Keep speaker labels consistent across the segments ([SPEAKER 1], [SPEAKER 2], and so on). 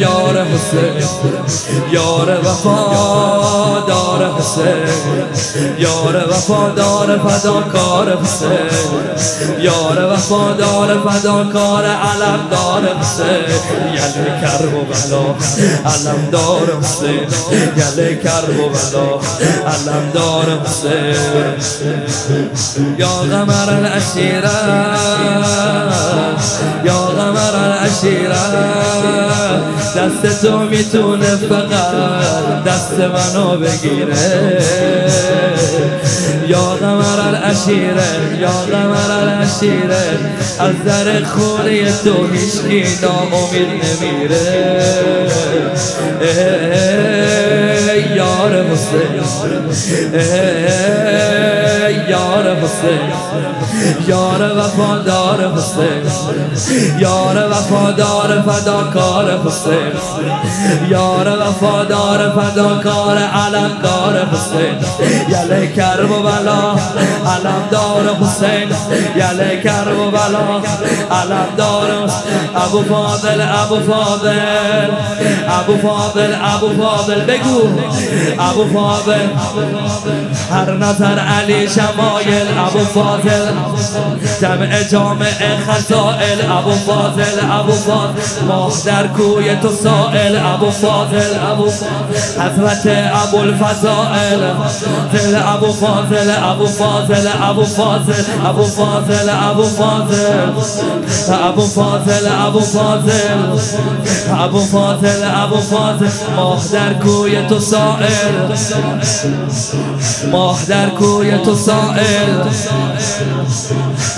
[SPEAKER 1] یار حسین یار وفادار حسین یار وفادار فداکار حسین یار وفادار فداکار علمدار حسین یلی کرب و بلا علمدار حسین یلی کرب و بلا علمدار حسین یا غمر الاشیره یا غمر الاشیره دست تو می‌تونه فقط دست منو بگیره. یا قمر الاشیره یا قمر الاشیره از در خونه تو هیچکی ناامید نمیره. یار حسین. یار وفادار حسین یار وفادار فداکار حسین یار وفادار فداکار علمدار حسین یله کرب و بلا علمدار حسین. یله کرب و بلا علمدار ابو فاضل ابو فاضل. ابو فاضل ابو فاضل بگو. ابو فاضل. هر نظر علی شمایل ابو فاضل. جمع جامع خسائل ابو فاضل ابو فاضل. ماه در کوی تو سائل. ابو فاضل ابو حضرت ابو الفضائل دل ابو فاضل ابو فاضل ابو فاضل. ابو فاضل ابو فاضل. ابو فاضل ابو فاضل. ابو فاضل ابو فاضل. ماه در کوی تو سائل. ماه در کوی تو سائل.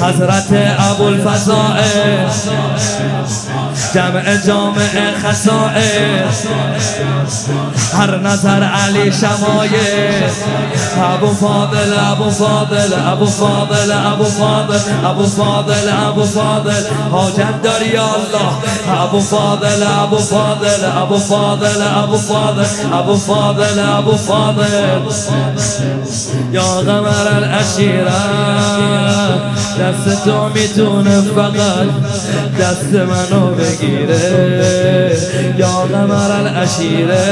[SPEAKER 1] حضرت ابو الفضائل جمع جامع خسائل هر نظر علی شمایل ابو فاضل ابو فاضل ابو فاضل ابو فاضل ابو فاضل ابو فاضل حاجت داری الله ابو فاضل ابو فاضل ابو فاضل ابو فاضل ابو فاضل ابو فاضل یا غمر الاشیره دست تو می‌تونه فقط دست منو بگیره. یا غمر الاشیره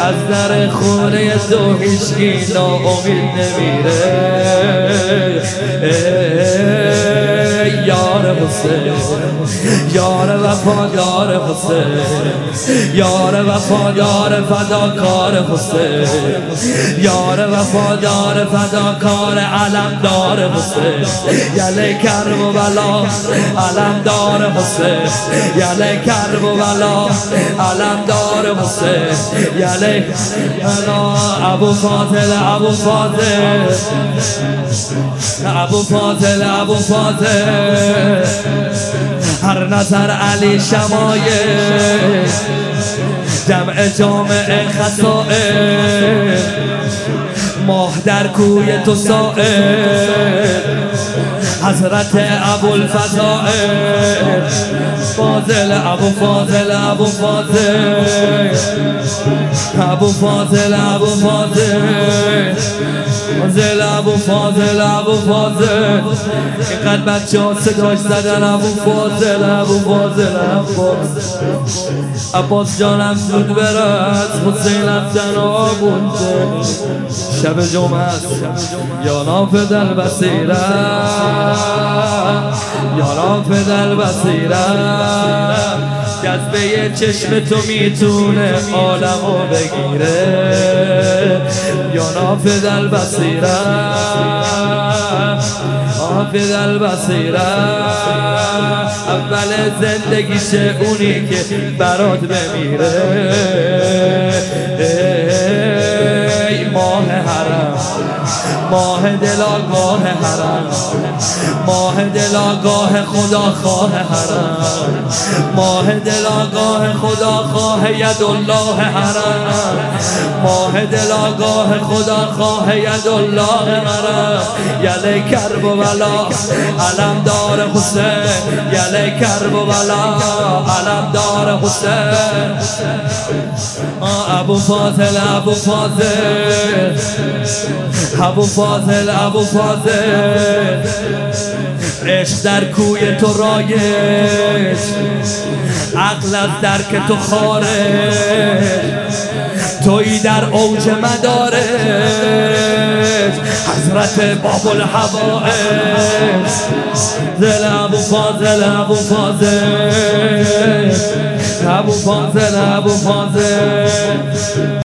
[SPEAKER 1] از در خونه تو هیچکی ناامید نمیره. یار حسین یار وفادار حسین یار وفادار فداکار حسین یار وفادار فداکار علمدار حسین یله کرب و بلا علمدار حسین یله کرب و بلا علمدار حسین یله ابو فاضل ابو فاضل. ابو فاضل ابو فاضل. هر نظر علی شمایه. جمع جامع خسائل ماه در کوی تو حضرت ابو الفضائل فاضل ابو فاضل ابو فاضل. ابو فاضل ابو فاضل. فاضل ابو فاضل ابو فاضل. اینقدر بچه ها صداش زدن ابو فاضل ابو فاضل عباس عباس جانم زود برد حسینم تنها بونده شب جمعه است. یا ناف دل بسیره یا ناف دل بسیره جذبه چشم تو می‌تونه عالمو بگیره. یا نافذ البصیره نافذ البصیره اول زندگیشه اونی که برات بمیره. ماه دلاگاه حرم ماه دلاگاه خدا خواه حرم ماه دلاگاه خدا خواه ید الله حرم ماه دلاگاه خدا خواه ید الله حرم یله کرب و بلا علم دار حسین. یله کرب و بلا علم دار حسین. ابو فاضل ابو فاضل. ابو فاضل. ابو فاضل. عشق در کوی تو رایج. عقل از درک تو خارج. توی در اوج مدارج. حضرت باب الحوائج دل ابو فاضل ابو فاضل. ابو فاضل ابو فاضل.